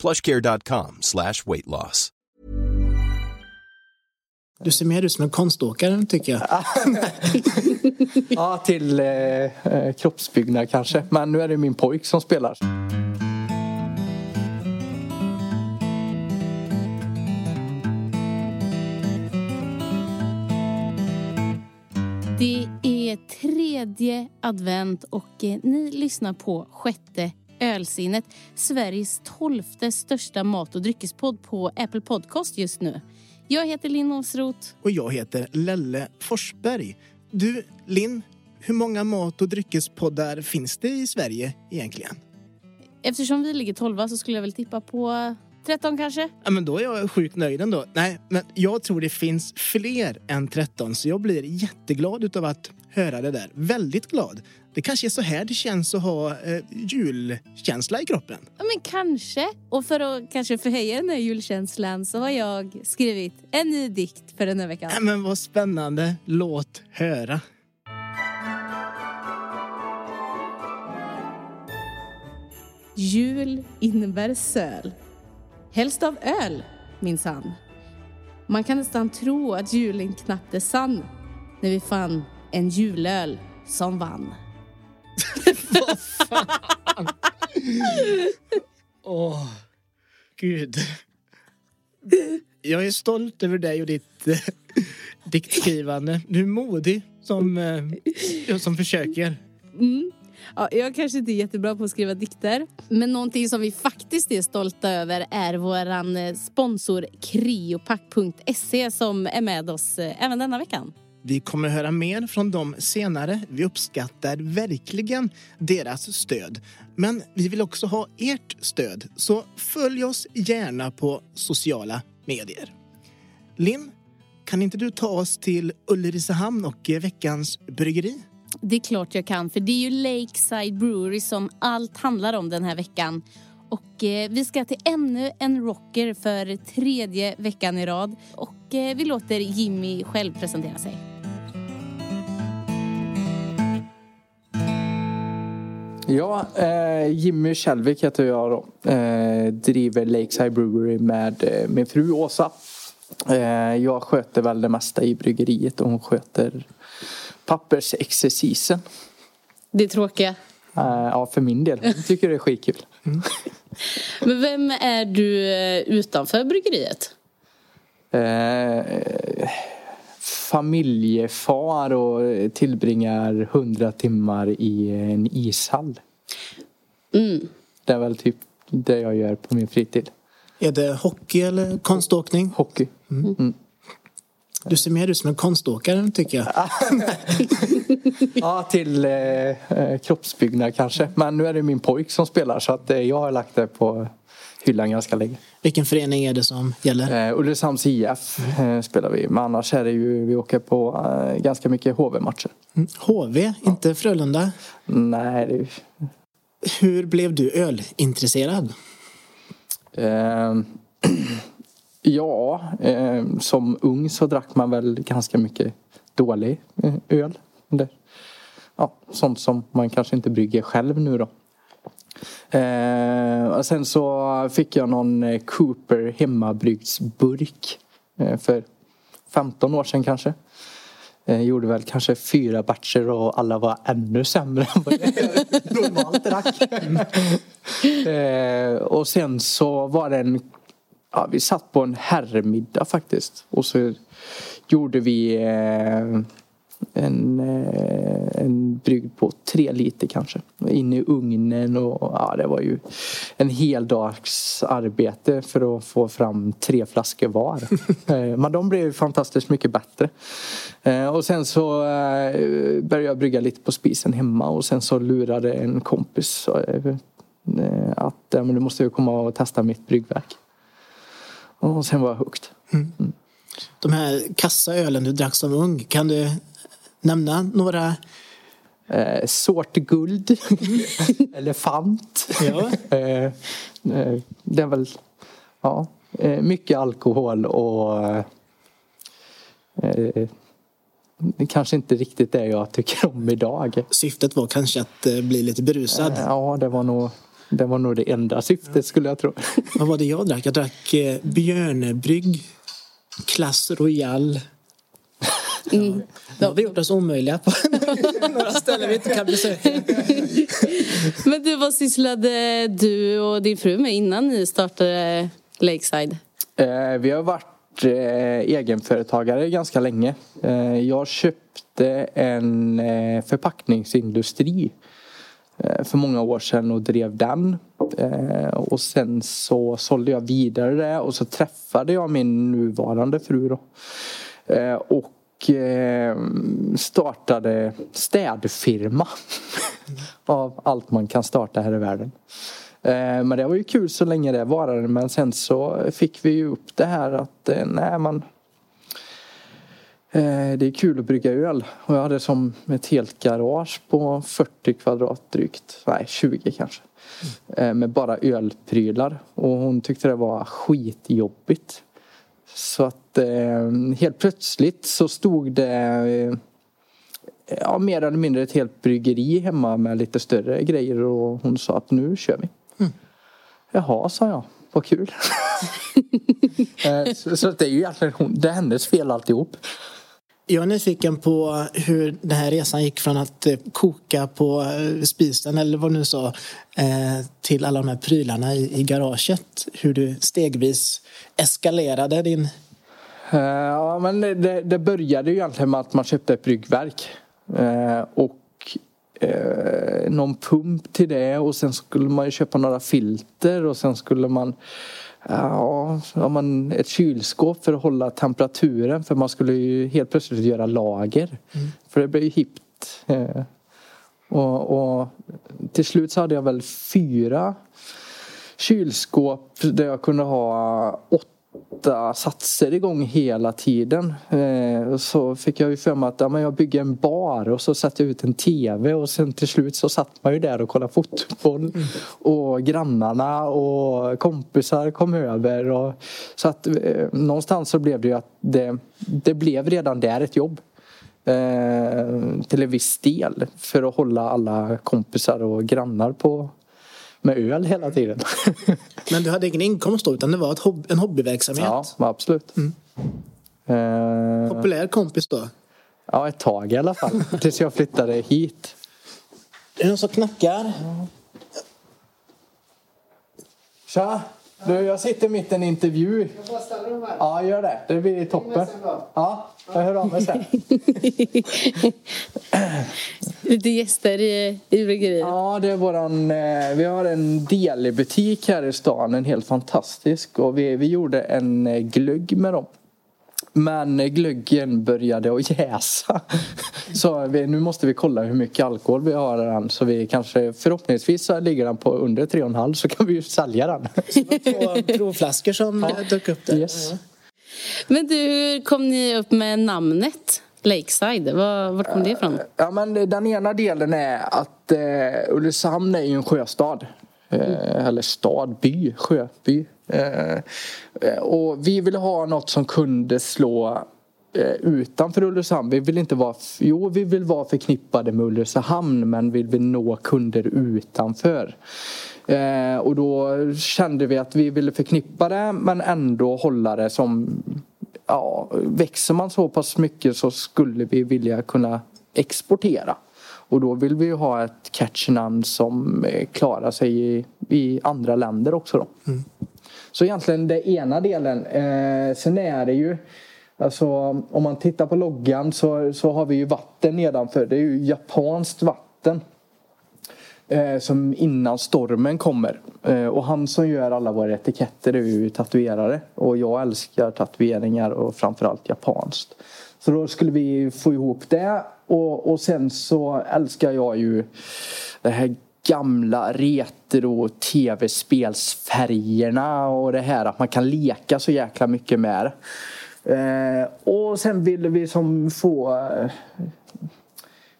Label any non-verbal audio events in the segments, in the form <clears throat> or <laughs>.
plushcare.com slash weight loss. Du ser mer ut som en konståkare tycker jag. <laughs> ja, till eh, kroppsbyggnad kanske. Men nu är det min pojk som spelar. Det är tredje advent och eh, ni lyssnar på sjätte ölsinnet. Sveriges tolfte största mat och dryckespodd på Apple Podcast just nu. Jag heter Linn Åsroth. Och jag heter Lelle Forsberg. Du, Linn, hur många mat och dryckespoddar finns det i Sverige egentligen? Eftersom vi ligger tolva så skulle jag väl tippa på 13 kanske? Ja, men då är jag sjukt nöjd ändå. Nej, men jag tror det finns fler än 13 så jag blir jätteglad utav att höra det där. Väldigt glad. Det kanske är så här det känns att ha eh, julkänsla i kroppen. Ja, men kanske. Och för att kanske förhöja den här julkänslan så har jag skrivit en ny dikt för den här veckan. Ja, men vad spännande. Låt höra. Jul innebär söl. Helst av öl, minsann. Man kan nästan tro att julen knappt är sann när vi fann en julöl som vann. Vad <laughs> fan? Åh, oh, gud. Jag är stolt över dig och ditt äh, diktskrivande. Du är modig som, äh, som försöker. Mm. Ja, jag kanske inte är jättebra på att skriva dikter. Men någonting som vi faktiskt är stolta över är vår eh, sponsor Kriopack.se som är med oss eh, även denna veckan. Vi kommer att höra mer från dem senare. Vi uppskattar verkligen deras stöd. Men vi vill också ha ert stöd, så följ oss gärna på sociala medier. Linn, kan inte du ta oss till Ulricehamn och eh, veckans bryggeri? Det är klart jag kan, för det är ju Lakeside Brewery som allt handlar om den här veckan. Och eh, vi ska till ännu en rocker för tredje veckan i rad. Och eh, vi låter Jimmy själv presentera sig. Ja, eh, Jimmy Kjellvik heter jag då. Eh, driver Lakeside Brewery med eh, min fru Åsa. Eh, jag sköter väl det mesta i bryggeriet och hon sköter pappersexercisen. Det är tråkiga? Eh, ja, för min del. Jag tycker det är skitkul. Mm. <laughs> Men vem är du eh, utanför bryggeriet? familjefar och tillbringar hundra timmar i en ishall. Mm. Det är väl typ det jag gör på min fritid. Är det hockey eller konståkning? Hockey. Mm. Du ser mer ut som en konståkare tycker jag. <laughs> ja, till eh, eh, kroppsbyggnad kanske. Men nu är det min pojk som spelar så att eh, jag har lagt det på hyllan ganska länge. Vilken förening är det som gäller? Eh, Ulricehamns IF eh, spelar vi. Men annars är det ju, vi åker på eh, ganska mycket HV-matcher. Mm. HV, inte ja. Frölunda? Nej. Det... Hur blev du ölintresserad? <clears throat> Ja, eh, som ung så drack man väl ganska mycket dålig eh, öl. Det, ja, sånt som man kanske inte brygger själv nu då. Eh, och sen så fick jag någon eh, Cooper hemmabryggsburk eh, för 15 år sedan kanske. Eh, gjorde väl kanske fyra batcher och alla var ännu sämre än vad jag normalt drack. <laughs> eh, och sen så var det en, ja, vi satt på en herrmiddag faktiskt. Och så gjorde vi eh, en, eh, en brygd på tre liter kanske. In i ugnen och ja, det var ju en hel dags arbete för att få fram tre flaskor var. <laughs> Eh, men de blev fantastiskt mycket bättre. Eh, och sen så började jag brygga lite på spisen hemma och sen så lurade en kompis att men du måste ju komma och testa mitt bryggverk. Och sen var jag hooked. De här kassaölen du drack som ung, kan du nämna några? Eh, sort guld. <laughs> Elefant. Ja. <laughs> eh, eh, det är väl ja, eh, mycket alkohol och eh, det kanske inte riktigt det jag tycker om idag. Syftet var kanske att eh, bli lite berusad. Ja, det var nog det, var nog det enda syftet skulle jag tro. <laughs> Vad var det jag drack? Jag drack eh, Björnebrygg, Klass Royal. Mm. Nu har vi gjort oss omöjliga på <laughs> några ställen vi inte kan besöka. <laughs> Men du, vad sysslade du och din fru med innan ni startade Lakeside? Eh, vi har varit eh, egenföretagare ganska länge. Eh, jag köpte en eh, förpackningsindustri eh, Eh, för många år sedan och drev den. Eh, och sen så sålde jag vidare det och så träffade jag min nuvarande fru då. Eh, och startade städfirma. <laughs> Av allt man kan starta här i världen. Men det var ju kul så länge det varade men sen så fick vi ju upp det här att nej man det är kul att brygga öl och jag hade som ett helt garage på 40 kvadrat drygt, nej 20 kanske. Eh, Med bara ölprylar och hon tyckte det var skitjobbigt. Så att eh, helt plötsligt så stod det eh, ja, mer eller mindre ett helt bryggeri hemma med lite större grejer och hon sa att nu kör vi. Jaha, sa jag. Vad kul. <laughs> Eh, så, så det är ju egentligen hon, det är hennes fel alltihop. Jag är nyfiken på hur den här resan gick från att eh, koka på eh, spisen eller vad du nu sa eh, till alla de här prylarna i, garaget. Hur du stegvis eskalerade din... Ja, men det, det började ju egentligen med att man köpte ett bryggverk. Och någon pump till det och sen skulle man ju köpa några filter och sen skulle man Ja, man ett kylskåp för att hålla temperaturen för man skulle ju helt plötsligt göra lager. För det blev ju hippt. Eh, och, och till slut så hade jag väl fyra kylskåp där jag kunde ha åtta satser igång hela tiden. Eh, så fick jag ju för mig att ja, men jag bygger en bar och så satte jag ut en TV och sen till slut så satt man ju där och kollade fotboll. Och grannarna och kompisar kom över. Och, så att eh, någonstans så blev det ju att det, det blev redan där ett jobb. Eh, till en viss del för att hålla alla kompisar och grannar på med öl hela tiden. <laughs> Men du hade ingen inkomst då utan det var ett hob- en hobbyverksamhet. ja, absolut. Eh, Populär kompis då. ja, ett tag i alla fall. Tills jag flyttade hit. Är det någon som knackar? Tja! Du, jag sitter mitt i en intervju. Ja, gör det. Det blir toppen. Ja, jag hör av mig sen. <laughs> Lite gäster i, i bryggeriet. Ja, det är våran, eh, vi har en delbutik här i stan, en helt fantastisk. Och vi, vi gjorde en eh, glögg med dem. Men glöggen började att jäsa. Så vi, nu måste vi kolla hur mycket alkohol vi har i den. Så vi kanske, förhoppningsvis så ligger den på under 3,5 så kan vi ju sälja den. Två provflaskor som ja. dök upp där. Yes. Men du, hur kom ni upp med namnet Lakeside? Var, vart kom det ifrån? Ja, men den ena delen är att eh, Ulricehamn är ju en sjöstad. Eh, eller stad, by, sjöby. Eh, och vi ville ha något som kunde slå eh, utanför Ulricehamn. Vi vill inte vara, jo vi vill vara förknippade med Ulricehamn men vi vill nå kunder utanför. Eh, och då kände vi att vi ville förknippa det men ändå hålla det som ja, växer man så pass mycket så skulle vi vilja kunna exportera. Och då vill vi ju ha ett catchnamn som eh, klarar sig i, i andra länder också då. Mm. Så egentligen den ena delen. Eh, sen är det ju Alltså om man tittar på loggan så, så har vi ju vatten nedanför. Det är ju japanskt vatten. Eh, som innan stormen kommer. Eh, och han som gör alla våra etiketter är ju tatuerare. Och jag älskar tatueringar och framförallt japanskt. Så då skulle vi få ihop det. Och, och sen så älskar jag ju det här gamla retro tv-spelsfärgerna och det här att man kan leka så jäkla mycket med det. Eh, och sen ville vi som få eh,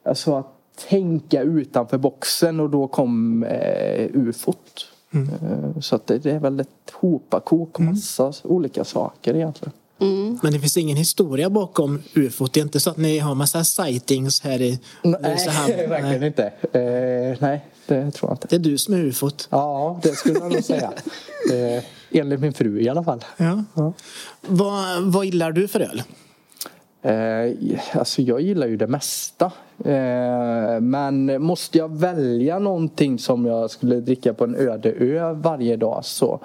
alltså att tänka utanför boxen och då kom eh, ufot. Mm. Eh, så att det, det, är väl ett hopakok, massa mm. olika saker egentligen. Mm. Men det finns ingen historia bakom ufot? Det är inte så att ni har massa sightings här i Ulricehamn? Nej, <laughs> verkligen inte. Eh, nej, det tror jag inte. Det är du som är ufot? Ja, det skulle jag nog säga. eh, enligt min fru i alla fall. Ja. ja. Vad, vad gillar du för öl? Eh, alltså jag gillar ju det mesta. Eh, men måste jag välja någonting som jag skulle dricka på en öde ö varje dag så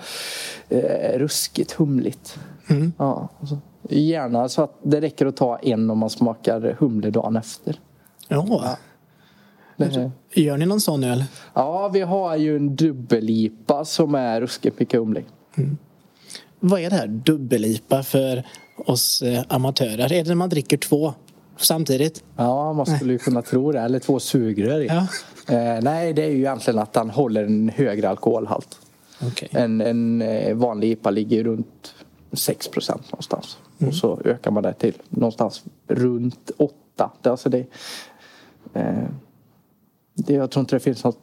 eh, ruskigt humligt. Mm. Ja, alltså, gärna så att det räcker att ta en om man smakar humle dagen efter. Ja. ja. Det... Gör ni någon sån öl? Ja, vi har ju en dubbellipa som är ruskigt humlig. Mm. Vad är det här dubbellipa för oss eh, amatörer? Är det när man dricker två samtidigt? Ja, man skulle ju kunna tro det. Eller två sugrör i. Ja. Eh, nej, det är ju egentligen att han håller en högre alkoholhalt. Okay. En, en eh, vanlig IPA ligger runt 6 procent någonstans. Mm. Och så ökar man det till någonstans runt 8. Det, alltså det, eh, det, jag tror inte det finns något...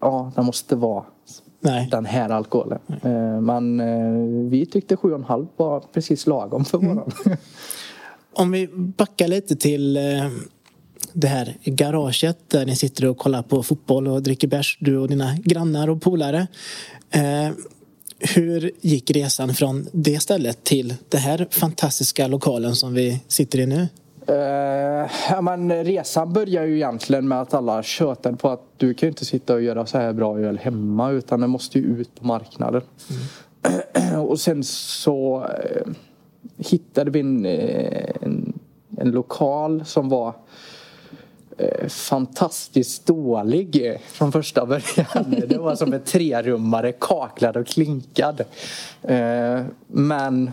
Ja, det måste vara Nej. den här alkoholen. Eh, men eh, vi tyckte 7,5 var precis lagom för mm. våran. <laughs> Om vi backar lite till eh, det här garaget där ni sitter och kollar på fotboll och dricker bärs, du och dina grannar och polare. Hur gick resan från det stället till den här fantastiska lokalen som vi sitter i nu? Uh, ja, men resan börjar ju egentligen med att alla tjötade på att du kan ju inte sitta och göra så här bra öl hemma utan det måste ju ut på marknaden. Mm. <clears throat> och sen så uh, hittade vi en, eh, en, en, lokal som var uh, fantastiskt dålig från första början. <laughs> Det var som en trerummare kaklad och klinkad. men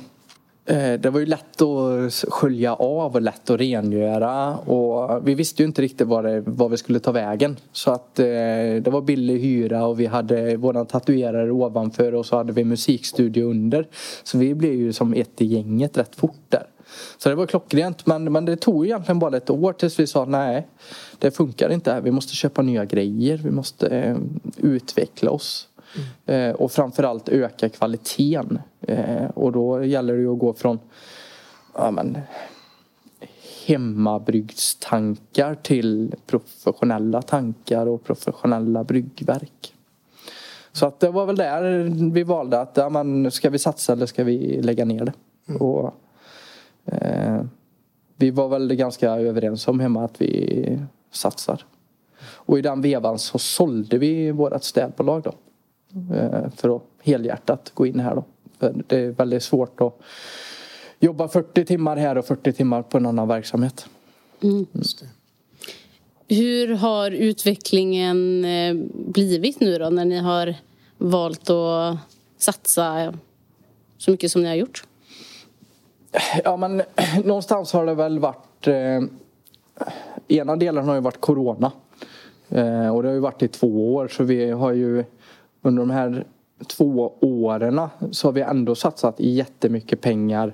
Eh, det var ju lätt att skölja av och lätt att rengöra och vi visste ju inte riktigt var, det, var vi skulle ta vägen. Så att eh, det var billig hyra och vi hade våran tatuerare ovanför och så hade vi musikstudio under. Så vi blev ju som ett i gänget rätt fort där. Så det var klockrent men, men det tog egentligen bara ett år tills vi sa nej det funkar inte här. Vi måste köpa nya grejer. Vi måste eh, utveckla oss. Mm. och framförallt öka kvaliteten. Eh, och då gäller det att gå från ja, men, hemmabrygdstankar till professionella tankar och professionella bryggverk. Så att det var väl där vi valde att ja, men, ska vi satsa eller ska vi lägga ner det? Mm. Och, eh, vi var väl ganska överens om hemma att vi satsar. Och i den vevan så sålde vi vårt städbolag då. Eh, för att helhjärtat gå in här då. För det är väldigt svårt att jobba 40 timmar här och 40 timmar på en annan verksamhet. Mm. Hur har utvecklingen eh, blivit nu då när ni har valt att satsa så mycket som ni har gjort? Ja men <clears throat> någonstans har det väl varit eh, Ena delen har ju varit Corona eh, och det har ju varit i två år så vi har ju under de här två åren så har vi ändå satsat jättemycket pengar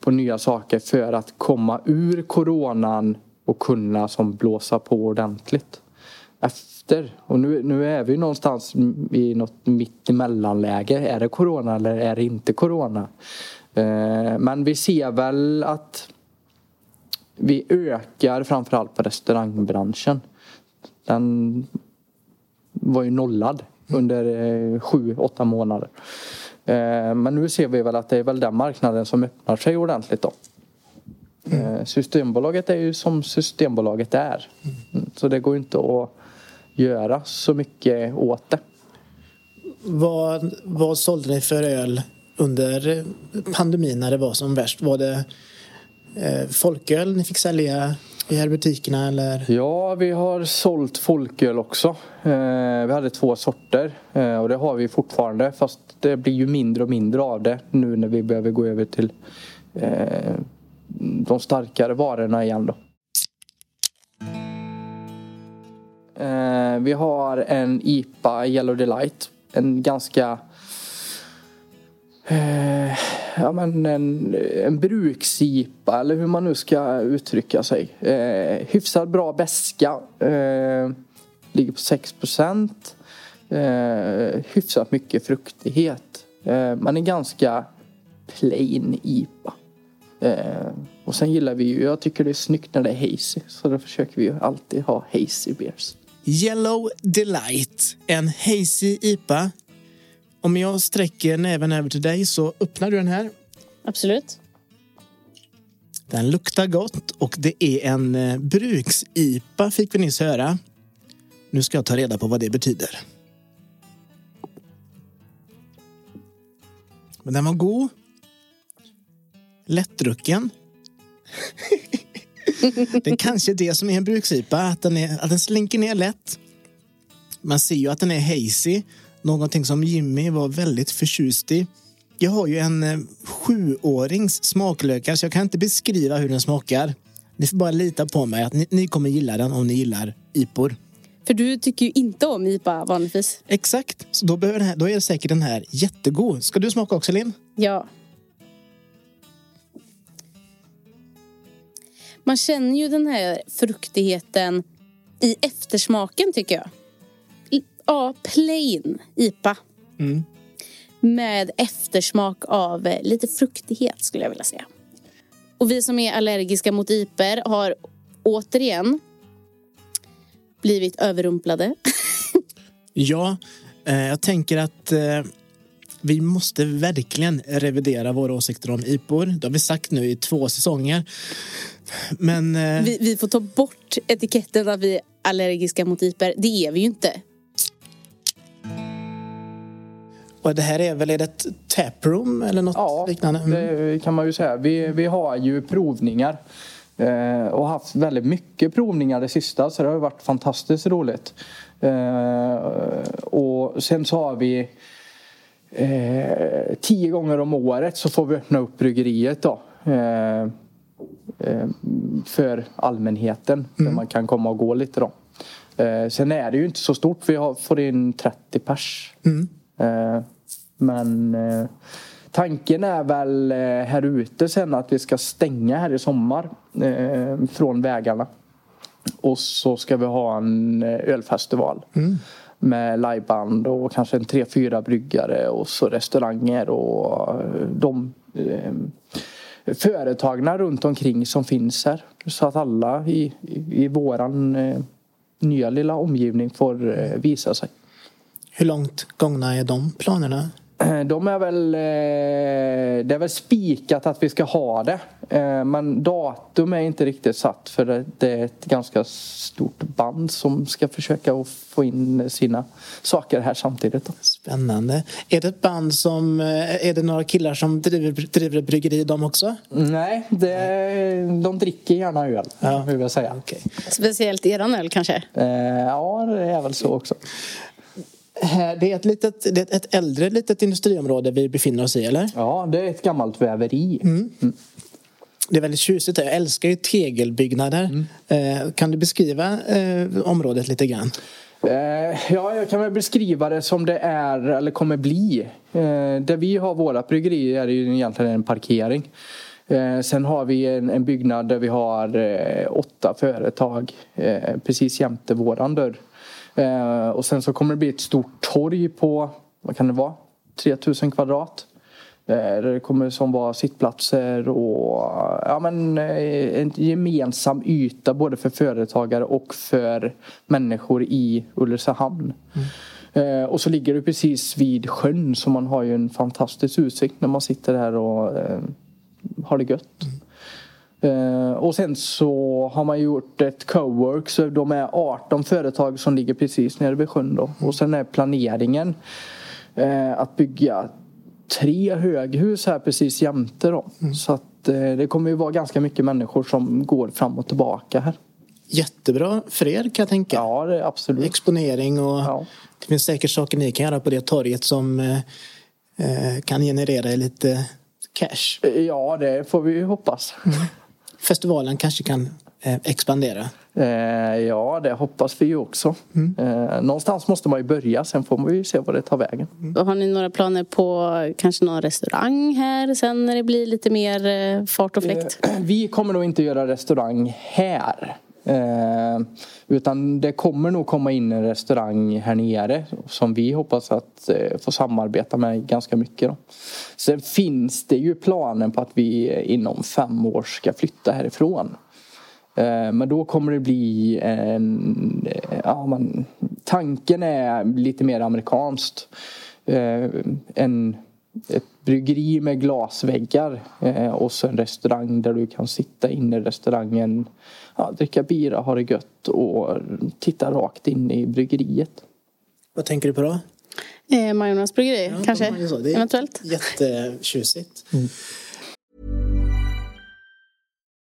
på nya saker för att komma ur coronan och kunna som blåsa på ordentligt efter. Och nu, nu är vi någonstans i något mittemellanläge. Är det corona eller är det inte corona? Eh, men vi ser väl att vi ökar framförallt på restaurangbranschen. Den var ju nollad under eh, sju, åtta månader. Eh, men nu ser vi väl att det är väl den marknaden som öppnar sig ordentligt då. Mm. Systembolaget är ju som Systembolaget är. Mm. Så det går inte att göra så mycket åt det. Vad, vad sålde ni för öl under pandemin när det var som värst? Var det eh, folköl ni fick sälja i här butikerna eller? Ja, vi har sålt folköl också. Eh, vi hade två sorter eh, och det har vi fortfarande fast det blir ju mindre och mindre av det nu när vi behöver gå över till eh, de starkare varorna igen då. Eh, vi har en IPA Yellow Delight. En ganska... Eh, Ja, men en, en bruks-IPA eller hur man nu ska uttrycka sig. Eh, hyfsat bra beska. Eh, ligger på 6 procent. Eh, hyfsat mycket fruktighet. Eh, man är ganska plain IPA. Eh, och sen gillar vi ju, jag tycker det är snyggt när det är hazy. Så då försöker vi ju alltid ha hazy beers. Yellow Delight, en hazy IPA. Om jag sträcker näven över till dig så öppnar du den här. Absolut. Den luktar gott och det är en eh, bruks-IPA fick vi nyss höra. Nu ska jag ta reda på vad det betyder. Men den var god. Lättdrucken. <laughs> det är kanske det som är en bruks-IPA, att den, är, att den slinker ner lätt. Man ser ju att den är hazy, någonting som Jimmy var väldigt förtjust i. Jag har ju en eh, sjuårings smaklökar så jag kan inte beskriva hur den smakar. Ni får bara lita på mig att ni, ni kommer gilla den om ni gillar IPOR. För du tycker ju inte om IPA vanligtvis. Exakt, så då, behöver den här, då är säkert den här jättegod. Ska du smaka också Linn? Ja. Man känner ju den här fruktigheten i eftersmaken tycker jag. Ja, plain IPA. Mm. Med eftersmak av eh, lite fruktighet skulle jag vilja säga. Och vi som är allergiska mot IPer har återigen blivit överrumplade. <laughs> Ja, eh, jag tänker att eh, vi måste verkligen revidera våra åsikter om IPOR. Det har vi sagt nu i två säsonger. Men eh, Vi, vi får ta bort etiketten att vi är allergiska mot IPer. Det är vi ju inte. Och det här är väl är det ett taproom eller något Ja, liknande? Mm. det kan man ju säga. Vi, vi har ju provningar. Eh, och haft väldigt mycket provningar det sista så det har varit fantastiskt roligt. Eh, och sen så har vi eh, tio gånger om året så får vi öppna upp bryggeriet då. Eh, för allmänheten. Där man kan komma och gå lite då. Sen är det ju inte så stort. Vi har, får in 30 pers. Eh, men eh, tanken är väl eh, här ute sen att vi ska stänga här i sommar eh, från vägarna. Och så ska vi ha en eh, ölfestival. Med liveband och kanske en tre, fyra bryggare och så restauranger och eh, de eh, företagarna runt omkring som finns här. Så att alla i, i, i våran eh, nya lilla omgivning får eh, visa sig. Hur långt gångna är de planerna? <clears throat> De är väl, eh, det är väl spikat att vi ska ha det. Eh, Men datum är inte riktigt satt för det- är ett ganska stort band som ska försöka få in sina saker här samtidigt. Spännande. Är det ett band som... eh, Är det några killar som driver, driver ett bryggeri de också? Nej, det, de dricker gärna öl, Ja. vill jag säga. Okej. Speciellt eran öl kanske. Ja, det är väl så också. Här, Det är ett, litet, det är ett äldre litet industriområde vi befinner oss i, eller? Ja, det är ett gammalt väveri. Det är väldigt tjusigt. Jag älskar ju tegelbyggnader. Eh, kan du beskriva eh, området lite grann? Eh, ja, jag kan väl beskriva det som det är eller kommer bli. Eh, där vi har våra bryggerier är det ju egentligen en parkering. Eh, sen har vi en, byggnad där vi har eh, åtta företag eh, precis jämte våran dörr. Eh, och sen så kommer det bli ett stort torg på, vad kan det vara, 3000 kvadrat. Eh, Där det kommer som vara sittplatser och ja, men, eh, en gemensam yta både för företagare och för människor i Ulricehamn. Eh, Och så ligger det precis vid sjön så man har ju en fantastisk utsikt när man sitter här och har det gött. Eh, och sen så har man gjort ett cowork så de är 18 företag som ligger precis nere vid sjön då. Och sen är planeringen eh, att bygga tre höghus här precis jämte då. Så att eh, det kommer ju vara ganska mycket människor som går fram och tillbaka här. Jättebra för er kan jag tänka. Ja, det absolut. Exponering och Ja. det finns säkert saker ni kan göra på det torget som kan generera lite cash. Ja, det får vi hoppas. Festivalen kanske kan eh, expandera? Eh, ja, det hoppas vi ju också. Mm. Eh, någonstans måste man ju börja, sen får man ju se vad det tar vägen. Mm. Har ni några planer på kanske någon restaurang här sen när det blir lite mer fart och fläkt? Eh, <clears throat> vi kommer nog inte göra restaurang här. Eh, utan det kommer nog komma in en restaurang här nere som vi hoppas att eh, få samarbeta med ganska mycket. Då. Sen finns det ju planen på att vi eh, inom fem år ska flytta härifrån. Eh, men då kommer det bli en... Eh, ja, man, tanken är lite mer amerikanskt. Eh, en, ett bryggeri med glasväggar eh, och så en restaurang där du kan sitta inne i restaurangen, ja, dricka bira, ha det gött och titta rakt in i bryggeriet. Vad tänker du på då? Eh, Majornas bryggeri, ja, kanske? Det är Eventuellt. Jättetjusigt. Mm.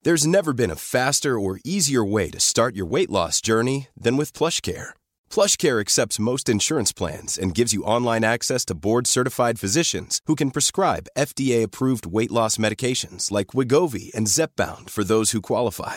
There's never been a faster or easier way to start your weight loss journey than with PlushCare. PlushCare accepts most insurance plans and gives you online access to board-certified physicians who can prescribe FDA-approved weight loss medications like Wigovi and Zepbound for those who qualify.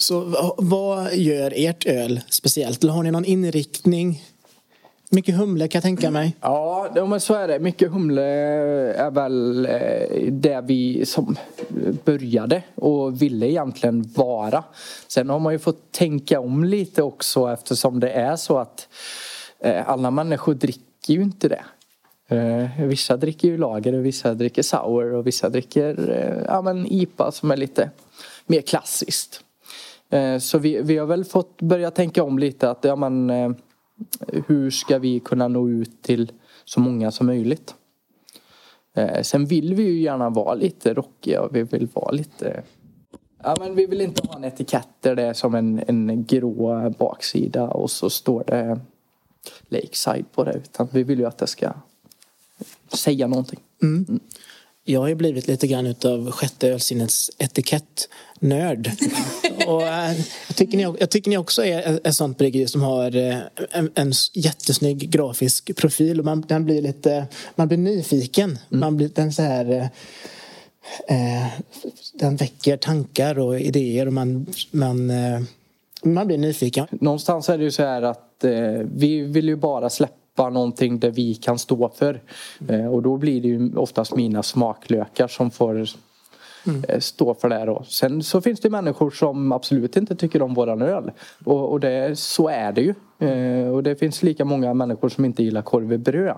Så vad gör ert öl speciellt? Eller har ni någon inriktning Mycket humle kan jag tänka mig. Ja, men så är det. Mycket humle är väl eh, det vi som började och ville egentligen vara. Sen har man ju fått tänka om lite också eftersom det är så att eh, alla människor dricker ju inte det. Eh, vissa dricker ju lager och vissa dricker sour och vissa dricker ja, men IPA som är lite mer klassiskt. Så vi, vi har väl fått börja tänka om lite att ja, men, hur ska vi kunna nå ut till så många som möjligt? Eh, sen vill vi ju gärna vara lite rockiga och vi vill vara lite... Ja men vi vill inte ha en etikett där det är som en, en grå baksida och så står det Lakeside på det utan vi vill ju att det ska säga någonting. Mm. Jag har ju blivit lite grann utav sjätte ölsinnets etikettnörd. <laughs> och äh, jag, tycker ni, jag tycker ni också är ett sånt bryggeri som har äh, en, en jättesnygg grafisk profil. Och man, den blir lite, man blir nyfiken. Mm. Man blir den så här... Äh, den väcker tankar och idéer och man, man, man blir nyfiken. Någonstans är det ju så här att vi vill ju bara släppa skapa någonting där vi kan stå för. Eh, och då blir det ju oftast mina smaklökar som får Mm. Eh, stå för det då. Sen så finns det människor som absolut inte tycker om våran öl. Och, och det, så är det ju. Eh, och det finns lika många människor som inte gillar korv i bröd.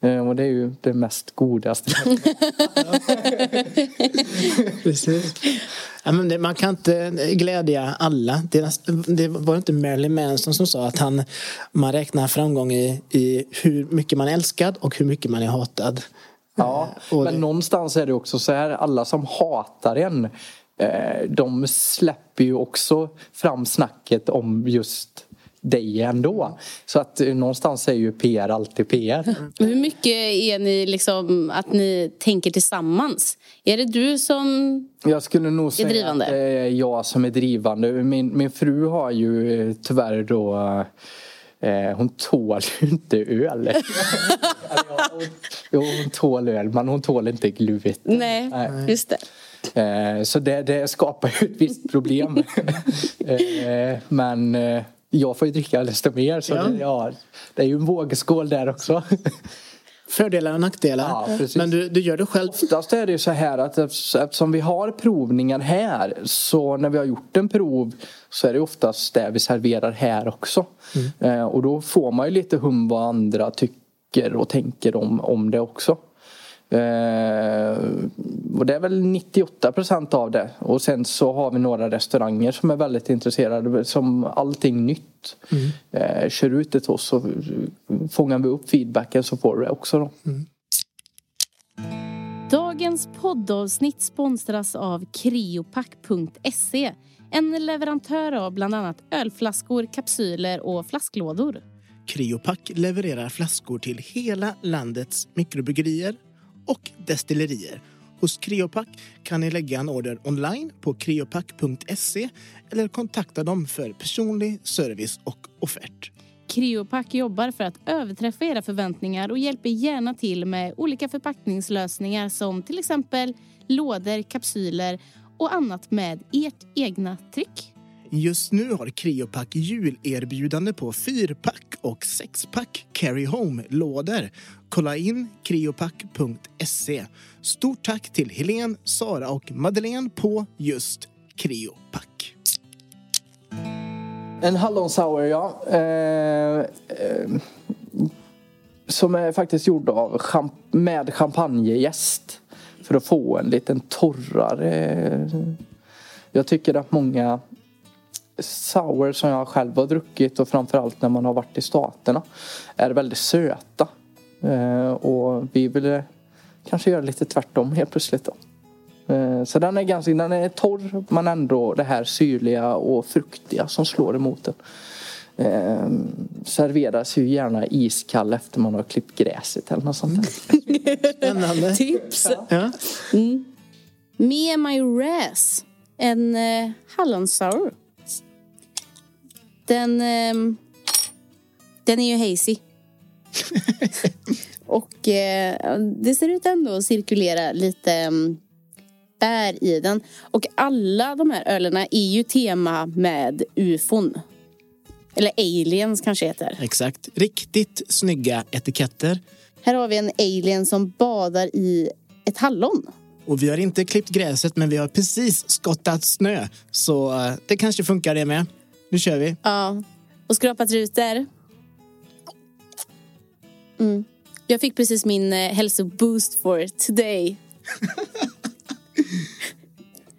Mm. Eh, och det är ju det mest godaste. <laughs> Precis. Ja, men det, man kan inte glädja alla. Det, det, var inte Marilyn Manson som sa att han, man räknar framgång i, i hur mycket man är älskad och hur mycket man är hatad. Ja, <laughs> men det... någonstans är det också så här, alla som hatar en eh, de släpper ju också fram snacket om just dig ändå. Så att eh, någonstans är ju PR alltid PR. <laughs> Hur mycket är ni liksom att ni tänker tillsammans? Är det du som jag skulle nog säga drivande? att det är jag som är drivande. Min, min fru har ju tyvärr då Eh, hon tål ju inte öl. <laughs> jo, hon tål öl men hon tål inte gluten. Nej, Nej. just det. Eh, så det, det, skapar ju ett visst problem. <laughs> eh, men eh, jag får ju dricka desto mer så ja. Det, ja, det är ju en vågskål där också. Fördelar och nackdelar. Ja. Men du, du gör det själv. Oftast är det ju så här att eftersom vi har provningar här så när vi har gjort en prov så är det oftast det vi serverar här också. Eh, och då får man ju lite hum vad andra tycker och tänker om, om det också. Eh, och det är väl 98 procent av det. Och sen så har vi några restauranger som är väldigt intresserade. Som allting nytt. Eh, kör ut det till oss så fångar vi upp feedbacken så får du det också då. Dagens poddavsnitt sponsras av Creopack.se en leverantör av bland annat ölflaskor, kapsyler och flasklådor. Criopack levererar flaskor till hela landets mikrobryggerier och destillerier. Hos Creopac kan ni lägga en order online på creopac.se eller kontakta dem för personlig service och offert. Creopack jobbar för att överträffa era förväntningar och hjälper gärna till med olika förpackningslösningar som till exempel lådor, kapsyler och annat med ert egna tryck. Just nu har CreoPack julerbjudande på fyrpack och sexpack Carry Home-lådor. Kolla in creoPack.se. Stort tack till Helene, Sara och Madeleine på just CreoPack. En hallon sour ja. Eh, eh, som är faktiskt gjord av champ med champagnejäst. För att få en liten torrare. Jag tycker att många sour som jag själv har druckit och framförallt när man har varit i Staterna är väldigt söta. Eh, och vi ville kanske göra lite tvärtom helt plötsligt då. Eh, Så den är ganska, den är torr men ändå det här syrliga och fruktiga som slår emot den. Eh, serveras ju gärna iskall efter man har klippt gräset eller något sånt där. Spännande. Tips! Ja. Med majoräs. En eh, hallonsour. Den, ehm, den är ju hazy. <laughs> Och eh, det ser ut ändå att cirkulera lite um, bär i den. Och alla de här ölerna är ju tema med ufon. Eller aliens kanske heter. Exakt. Riktigt snygga etiketter. Här har vi en alien som badar i ett hallon. Och vi har inte klippt gräset men vi har precis skottat snö. Så eh, det kanske funkar det med. Nu kör vi. Ja. Och skrapat rutor. Mm. Jag fick precis min eh, hälsoboost for today. <laughs>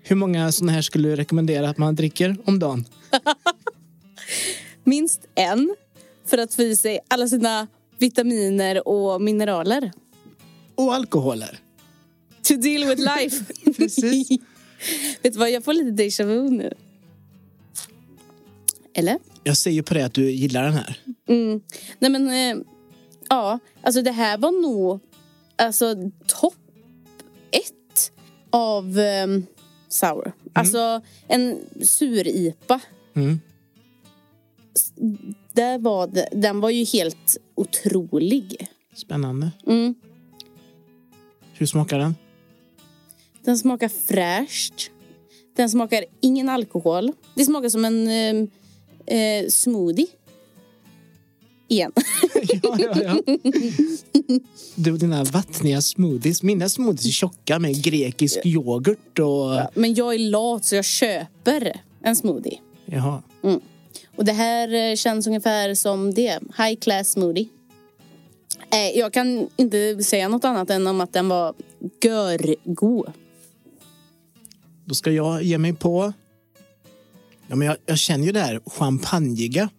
Hur många sådana här skulle du rekommendera att man dricker om dagen? <laughs> Minst en. För att få i sig alla sina vitaminer och mineraler. Och alkoholer. To deal with life. <laughs> Precis. Vet du vad, jag får lite déjà vu nu. Eller? Jag ser ju på det att du gillar den här. Mm. Nej men, eh, ja. Alltså det här var nog alltså topp ett av eh, sour. Alltså en sur-IPA. Mm. Där var det, den var ju helt otrolig. Spännande. Mm. Hur smakar den? Den smakar fräscht. Den smakar ingen alkohol. Det smakar som en eh, eh, smoothie. Igen. <laughs> ja, ja, ja. Du dina vattniga smoothies. Mina smoothies är tjocka med grekisk yoghurt och... Men jag är lat så jag köper en smoothie. Jaha. Och det här eh, känns ungefär som det. High class smoothie. Eh, jag kan inte säga något annat än om att den var görgod. Då ska jag ge mig på... Ja, men jag, jag känner ju det här champagneiga.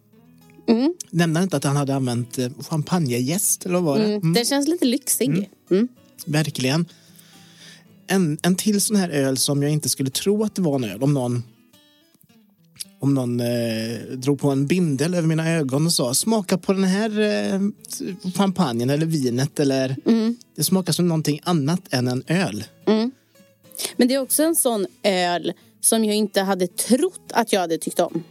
Mm. Nämnde inte att han hade använt eh, champagnejäst? Eller vad var det? Mm. Mm. Den känns lite lyxig. Mm. Verkligen. En, en till sån här öl som jag inte skulle tro att det var en öl. Om någon, om någon eh, drog på en bindel över mina ögon och sa smaka på den här eh, champagnen eller vinet. Eller, Mm. Det smakar som någonting annat än en öl. Men det är också en sån öl som jag inte hade trott att jag hade tyckt om.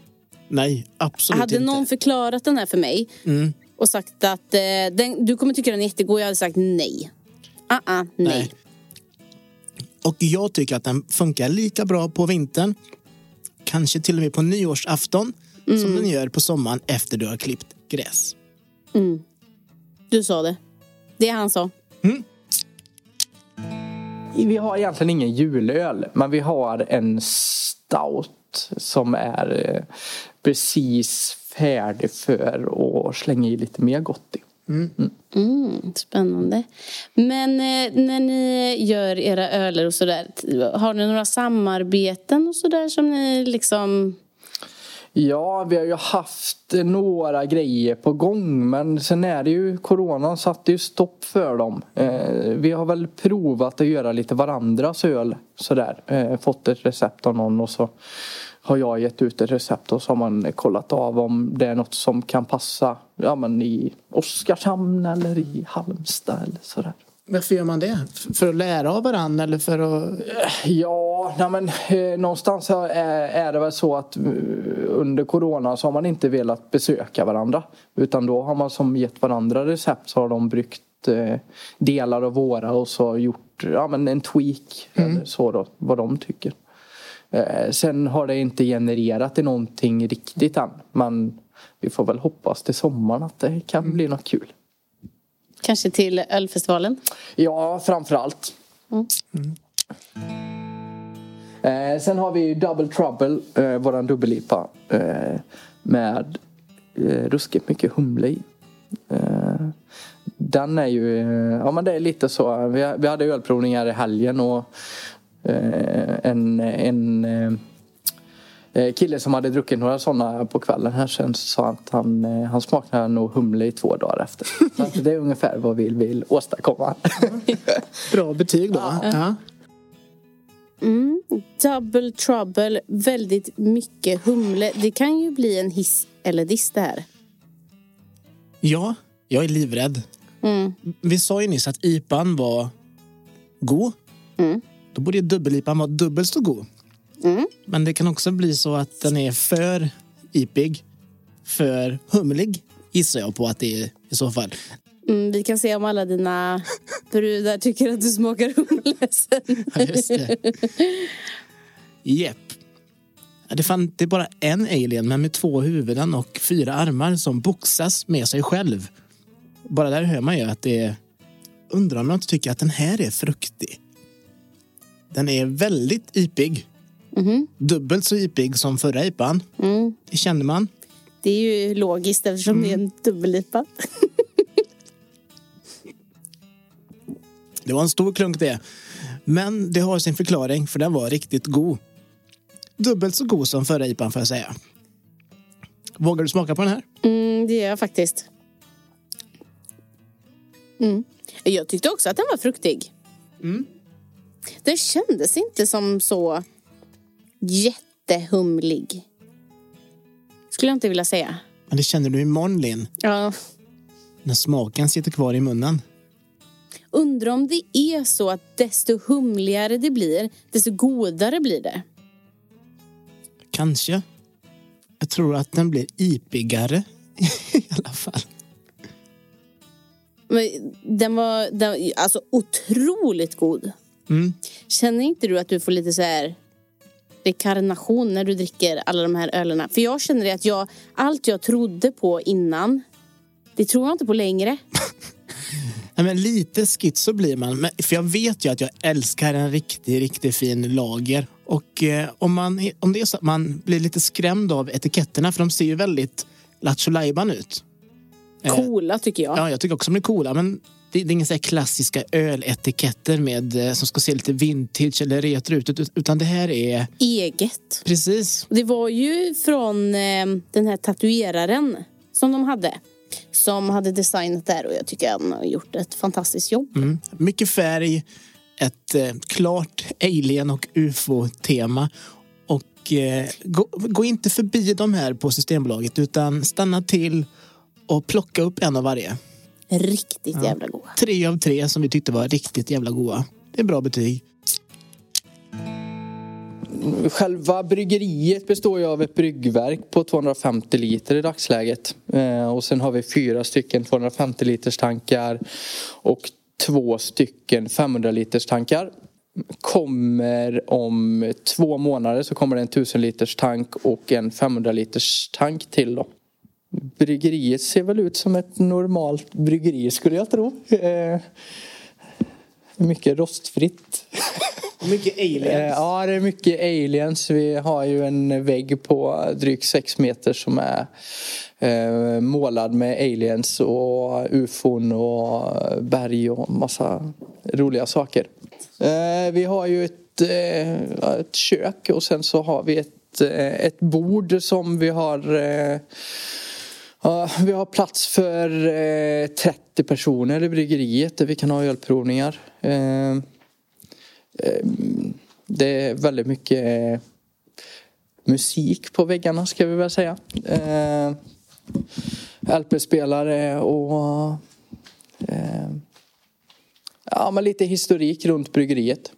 Nej, absolut hade inte. någon förklarat den här för mig Mm. och sagt att eh, den, du kommer tycka den är jättegod, jag hade sagt nej. Ah, ah, nej. Nej. Och jag tycker att den funkar lika bra på vintern. Kanske till och med på nyårsafton. Mm. Som den gör på sommaren efter du har klippt gräs. Du sa det. Det han så. Vi har egentligen ingen julöl, men vi har en stout som är eh, precis färdig för att slänga i lite mer gott i. Mm, spännande. Men eh, när ni gör era öler och sådär, har ni några samarbeten och sådär som ni liksom... Ja, vi har ju haft några grejer på gång men sen är det ju coronan satte ju stopp för dem. Eh, vi har väl provat att göra lite varandras öl sådär. Eh, fått ett recept av någon och så har jag gett ut ett recept och så har man kollat av om det är något som kan passa ja, men i Oskarshamn eller i Halmstad eller sådär. Varför gör man det? För att lära av varandra eller för att... Ja, nej men, eh, någonstans är, är det väl så att eh, under corona så har man inte velat besöka varandra. Utan då har man som gett varandra recept så har de bryggt eh, delar av våra och så gjort ja, men en tweak. Eller så då, vad de tycker. Eh, sen har det inte genererat i någonting riktigt än. Men vi får väl hoppas till sommaren att det kan bli något kul. Kanske till ölfestivalen? Ja, framför allt. Eh, sen har vi Double Trouble, eh, våran dubbel-IPA. Eh, med eh, ruskigt mycket humle i. Eh, den är ju, eh, ja men det är lite så. Vi, vi hade ölprovningar i helgen och eh, en, en eh, kille som hade druckit några sådana på kvällen här sen sa att han, eh, han smakade nog humle i två dagar efter. <laughs> Så det är ungefär vad vi vill åstadkomma. <laughs> Bra betyg då. Ja. Mm. Double trouble, väldigt mycket humle. Det kan ju bli en hiss eller diss det här. ja, jag är livrädd. Mm. Vi sa ju nyss att IPAn var god. Mm. Då borde ju dubbel-IPAn vara dubbelt så god. Mm. Men det kan också bli så att den är för ipig, för humlig gissar jag på att det är i så fall. Mm, vi kan se om alla dina brudar tycker att du smakar humle sen. Ja, just det. Jepp. Det är bara en alien men med två huvuden och fyra armar som boxas med sig själv. Bara där hör man ju att det är... Undrar om jag inte tycker att den här är fruktig. Den är väldigt ipig. Mhm. Dubbelt så ipig som förra ipan. Mm. Det känner man. Det är ju logiskt eftersom det är en dubbellipa. <laughs> Det var en stor klunk det. Men det har sin förklaring för den var riktigt god. Dubbelt så god som förra IPan får jag säga. Vågar du smaka på den här? Mm, det gör jag faktiskt. Mm. Jag tyckte också att den var fruktig. Mm. Den kändes inte som så jättehumlig. Skulle jag inte vilja säga. Men det känner du imorgon Linn, Ja. när smaken sitter kvar i munnen. Undrar om det är så att desto humligare det blir, desto godare blir det. Kanske. Jag tror att den blir ipigare <laughs> i alla fall. Men den var den, alltså otroligt god. Mm. Känner inte du att du får lite så här rekarnation när du dricker alla de här ölerna? För jag känner det att jag, allt jag trodde på innan, det tror jag inte på längre. <laughs> Nej, men lite schizo blir man. Men, för jag vet ju att jag älskar en riktigt, riktigt fin lager. Och eh, om, man, om det är så att man blir lite skrämd av etiketterna, för de ser ju väldigt Lattjo ut. Eh, Coola tycker jag. Ja, jag tycker också de är coola, men det, det är inga så här klassiska öletiketter med, eh, som ska se lite vintage eller retro ut, ut- utan det här är Eget. precis. Det var ju från eh, den här tatueraren som de hade. Som hade designat där och jag tycker han har gjort ett fantastiskt jobb. Mm. Mycket färg, ett eh, klart alien och ufo-tema. Och eh, gå, gå inte förbi de här på Systembolaget utan stanna till och plocka upp en av varje. Riktigt jävla goda. Tre av tre som vi tyckte var riktigt jävla goda. Det är bra betyg. Själva bryggeriet består ju av ett bryggverk på 250 liter i dagsläget. Eh, och sen har vi fyra stycken 250 liters tankar och två stycken 500 liters tankar. Kommer om två månader så kommer det en 1000 liters tank och en 500 liters tank till då. Bryggeriet ser väl ut som ett normalt bryggeri skulle jag tro. Eh, mycket rostfritt. Mycket aliens. Eh, ja, det är mycket aliens. Vi har ju en vägg på drygt sex meter som är eh, målad med aliens och ufon och berg och massa roliga saker. Eh, vi har ju ett, eh, ett kök och sen så har vi ett, eh, ett bord som vi har eh, Ja, vi har plats för eh, 30 personer i bryggeriet där vi kan ha ölprovningar. Eh, eh, det är väldigt mycket eh, musik på väggarna ska vi väl säga. Eh, LP-spelare och eh, ja, men lite historik runt bryggeriet.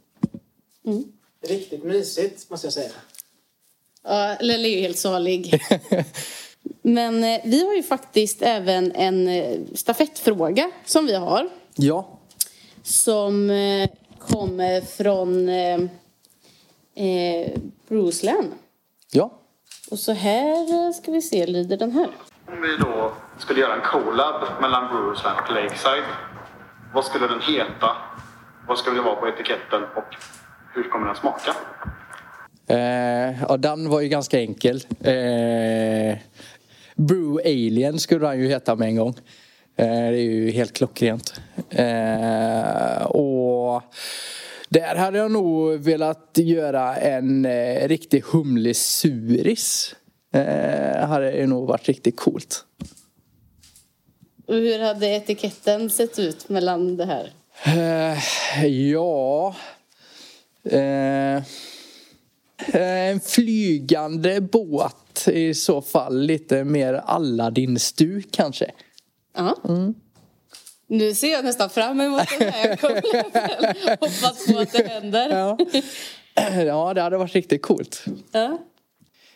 Riktigt mysigt måste jag säga. Ja, Lelle är ju helt salig. <laughs> Men eh, vi har ju faktiskt även en eh, stafettfråga som vi har. Ja. Som eh, kommer från eh, eh, Bruceland. Ja. Och så här ska vi se, lyder den här. Om vi då skulle göra en collab mellan Bruceland och Lakeside. Vad skulle den heta? Vad skulle det vara på etiketten? Och hur kommer den smaka? Eh, ja, den var ju ganska enkel. Eh, Brew Alien skulle han ju heta med en gång. Eh, det är ju helt klockrent. Eh, och där hade jag nog velat göra en eh, riktig humlig suris. Eh, hade ju nog varit riktigt coolt. Och hur hade etiketten sett ut mellan det här? Ja... En flygande båt i så fall. Lite mer Aladdin-stuk kanske. Ja. Nu ser jag nästan fram emot den här kollaben. Hoppas på att det händer. Ja. <clears throat> ja, det hade varit riktigt coolt. Ja.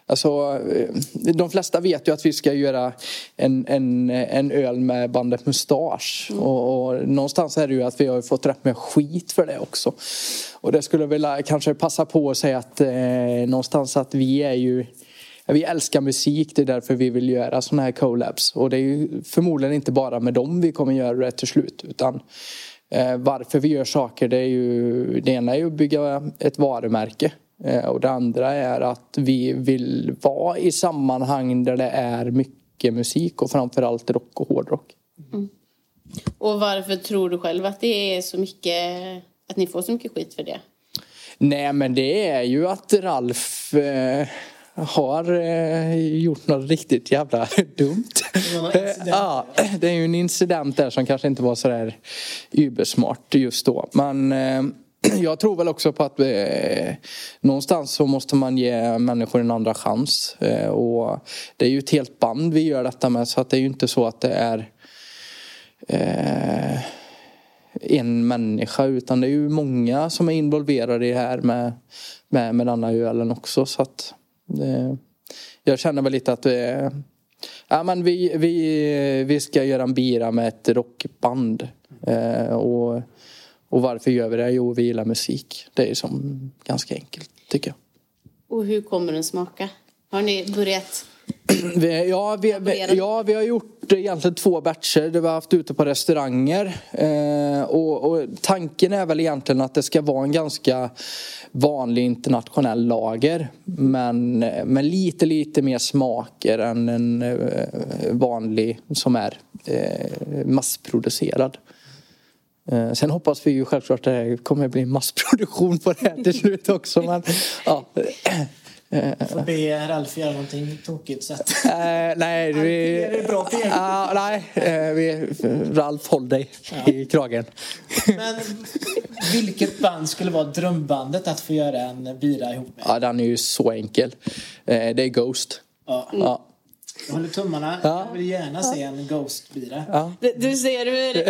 Alltså, eh, de flesta vet ju att vi ska göra en, en, en öl med bandet Mustasch. Och, och någonstans är det ju att vi har fått rätt med skit för det också. Och det skulle jag vilja kanske passa på att säga att eh, någonstans att vi är ju vi älskar musik, det är därför vi vill göra sådana här collabs. Och det är förmodligen inte bara med dem vi kommer göra det till slut. Utan eh, varför vi gör saker, det är ju... Det ena är ju att bygga ett varumärke. Eh, och det andra är att vi vill vara i sammanhang där det är mycket musik och framförallt rock och hårdrock. Och varför tror du själv att det är så mycket, att ni får så mycket skit för det? Nej men det är ju att Ralf eh, har eh, gjort något riktigt jävla <laughs> dumt. incident. ja, det är ju en incident där som kanske inte var sådär übersmart just då. Men eh, <clears throat> jag tror väl också på att eh, någonstans så måste man ge människor en andra chans. Eh, och det är ju ett helt band vi gör detta med så att det är ju inte så att det är eh, en människa utan det är ju många som är involverade i det här med, med, med denna ölen också. Så att, Eh, jag känner väl lite att eh, ja, men vi, vi, vi ska göra en bira med ett rockband. Eh, och, och varför gör vi det? Jo, vi gillar musik. Det är som ganska enkelt tycker jag. Och hur kommer den smaka? Har ni börjat? <clears throat> Vi, ja, vi, vi, ja, vi har gjort egentligen två batcher där vi har haft ute på restauranger. Eh, och, och tanken är väl egentligen att det ska vara en ganska vanlig internationell lager. Men med lite, lite mer smaker än en eh, vanlig som är eh, massproducerad. Eh, Sen hoppas vi ju självklart att det kommer bli massproduktion på det här till slut också. Men, ja. <clears throat> Får be Ralf göra någonting tokigt så att... Eh, nej, vi... Är det bra på? Ja, nej, eh, vi, Ralf, håll dig i kragen. Men vilket band skulle vara drömbandet att få göra en bira ihop med? Ja, den är ju så enkel. Eh, det är Ghost. Ja. Ja. Jag håller tummarna. Ja. Jag vill gärna se en Ghost-bira. Ja. Du- ser hur.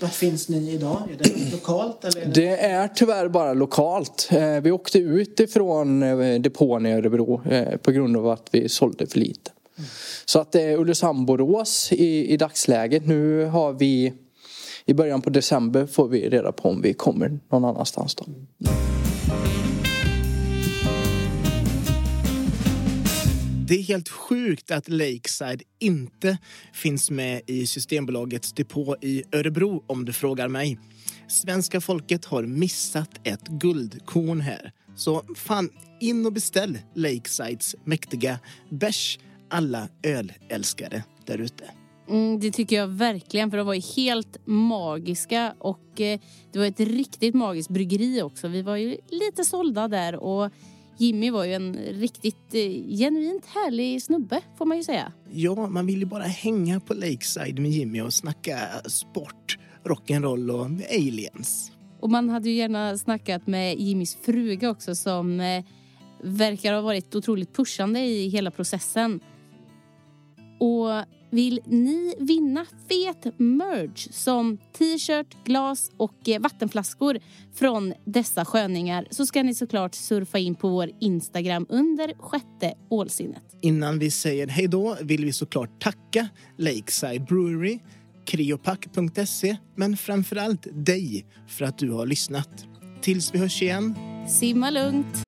Var finns ni idag? Är det lokalt eller? Är det... Det är tyvärr bara lokalt. Eh, Vi åkte ut ifrån eh, depån i Örebro eh, på grund av att vi sålde för lite. Så att det är Ulricehamn-Borås i, i dagsläget. Nu har vi i början på december får vi reda på om vi kommer någon annanstans då. Det är helt sjukt att Lakeside inte finns med i Systembolagets depå i Örebro om du frågar mig. Svenska folket har missat ett guldkorn här. Så fan, in och beställ Lakesides mäktiga bärs alla ölälskare där ute. Mm, det tycker jag verkligen, för de var ju helt magiska och eh, det var ett riktigt magiskt bryggeri också. Vi var ju lite sålda där och Jimmy var ju en riktigt eh, genuint härlig snubbe får man ju säga. Ja, man ju bara hänga på Lakeside med Jimmy och snacka sport, rock'n'roll och aliens. Och man hade ju gärna snackat med Jimmys fruga också som eh, verkar ha varit otroligt pushande i hela processen. Och vill ni vinna fet merch som t-shirt, glas och eh, vattenflaskor från dessa sköningar så ska ni såklart surfa in på vår Instagram under sjätte ålsinnet. Innan vi säger hej då vill vi såklart tacka Lakeside Brewery, kriopack.se men framför allt dig för att du har lyssnat. Tills vi hörs igen. Simma lugnt!